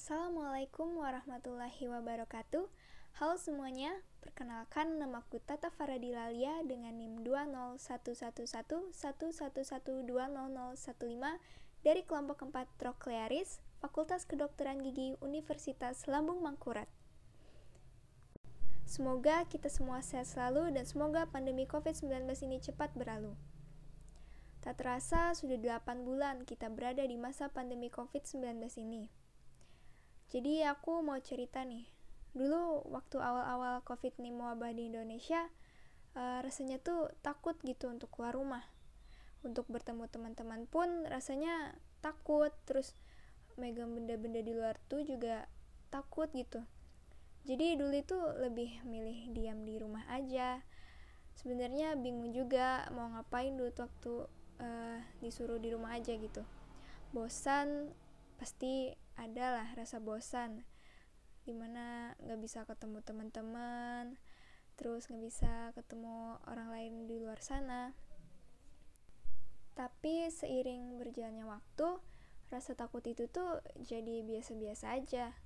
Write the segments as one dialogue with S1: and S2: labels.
S1: Assalamualaikum warahmatullahi wabarakatuh Halo semuanya, perkenalkan nama aku Tata Faradilalia dengan NIM 2011111120015 dari kelompok 4 Troclearis, Fakultas Kedokteran Gigi Universitas Lambung Mangkurat. Semoga kita semua sehat selalu dan semoga pandemi COVID-19 ini cepat berlalu. Tak terasa sudah 8 bulan kita berada di masa pandemi COVID-19 ini. Jadi aku mau cerita nih. Dulu waktu awal-awal COVID ini mewabah di Indonesia, uh, rasanya tuh takut gitu untuk keluar rumah. Untuk bertemu teman-teman pun rasanya takut. Terus megang benda-benda di luar tuh juga takut gitu. Jadi dulu itu lebih milih diam di rumah aja. Sebenarnya bingung juga mau ngapain dulu waktu uh, disuruh di rumah aja gitu. Bosan pasti adalah rasa bosan di mana nggak bisa ketemu teman-teman terus nggak bisa ketemu orang lain di luar sana. Tapi seiring berjalannya waktu rasa takut itu tuh jadi biasa-biasa aja.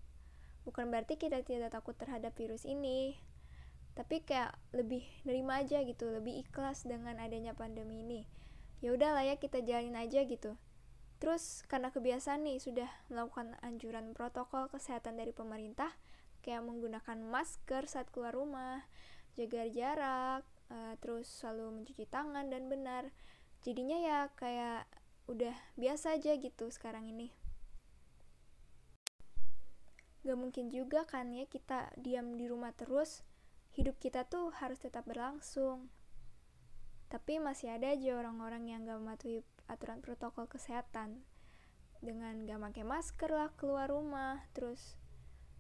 S1: Bukan berarti kita tidak takut terhadap virus ini tapi kayak lebih nerima aja gitu lebih ikhlas dengan adanya pandemi ini. Ya udahlah ya kita jalanin aja gitu Terus karena kebiasaan nih sudah melakukan anjuran protokol kesehatan dari pemerintah kayak menggunakan masker saat keluar rumah, jaga jarak, uh, terus selalu mencuci tangan dan benar. Jadinya ya kayak udah biasa aja gitu sekarang ini. Gak mungkin juga kan ya kita diam di rumah terus, hidup kita tuh harus tetap berlangsung. Tapi masih ada aja orang-orang yang gak mematuhi aturan protokol kesehatan. Dengan gak pakai masker lah keluar rumah terus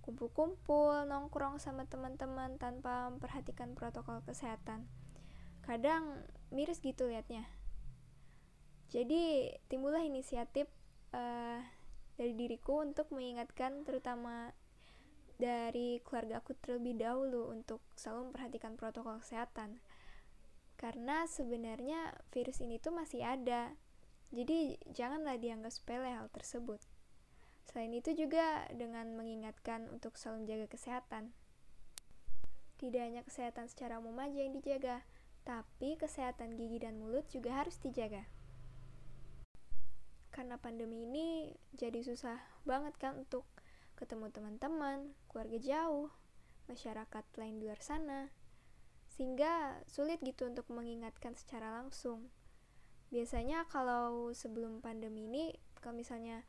S1: kumpul-kumpul nongkrong sama teman-teman tanpa memperhatikan protokol kesehatan. Kadang miris gitu liatnya. Jadi timbullah inisiatif uh, dari diriku untuk mengingatkan terutama dari keluarga aku terlebih dahulu untuk selalu memperhatikan protokol kesehatan. Karena sebenarnya virus ini tuh masih ada jadi janganlah dianggap sepele hal tersebut. Selain itu juga dengan mengingatkan untuk selalu menjaga kesehatan. Tidak hanya kesehatan secara umum aja yang dijaga, tapi kesehatan gigi dan mulut juga harus dijaga. Karena pandemi ini jadi susah banget kan untuk ketemu teman-teman, keluarga jauh, masyarakat lain di luar sana. Sehingga sulit gitu untuk mengingatkan secara langsung biasanya kalau sebelum pandemi ini kalau misalnya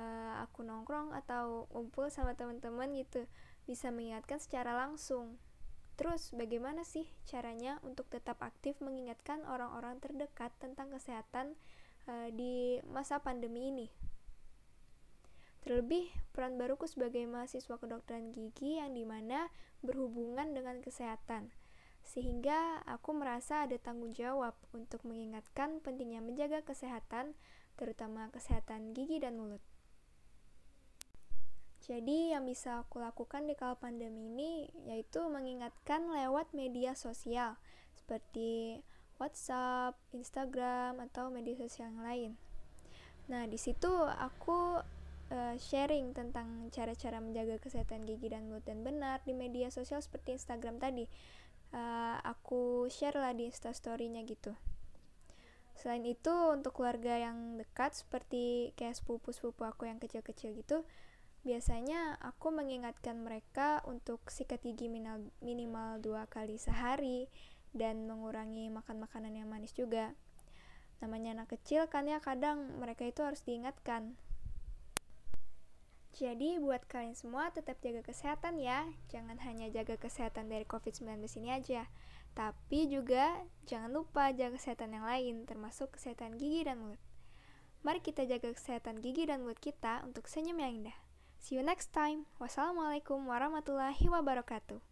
S1: uh, aku nongkrong atau ngumpul sama teman-teman gitu bisa mengingatkan secara langsung. Terus bagaimana sih caranya untuk tetap aktif mengingatkan orang-orang terdekat tentang kesehatan uh, di masa pandemi ini? Terlebih, peran baruku sebagai mahasiswa kedokteran gigi yang di mana berhubungan dengan kesehatan sehingga aku merasa ada tanggung jawab untuk mengingatkan pentingnya menjaga kesehatan, terutama kesehatan gigi dan mulut. Jadi, yang bisa aku lakukan di kala pandemi ini yaitu mengingatkan lewat media sosial seperti WhatsApp, Instagram, atau media sosial yang lain. Nah, di situ aku uh, sharing tentang cara-cara menjaga kesehatan gigi dan mulut dan benar di media sosial seperti Instagram tadi uh, aku share lah di instastorynya gitu. Selain itu untuk keluarga yang dekat seperti kayak sepupu-sepupu aku yang kecil-kecil gitu biasanya aku mengingatkan mereka untuk sikat gigi minimal, minimal dua kali sehari dan mengurangi makan makanan yang manis juga. Namanya anak kecil kan ya kadang mereka itu harus diingatkan jadi buat kalian semua tetap jaga kesehatan ya. Jangan hanya jaga kesehatan dari COVID-19 ini aja. Tapi juga jangan lupa jaga kesehatan yang lain termasuk kesehatan gigi dan mulut. Mari kita jaga kesehatan gigi dan mulut kita untuk senyum yang indah. See you next time. Wassalamualaikum warahmatullahi wabarakatuh.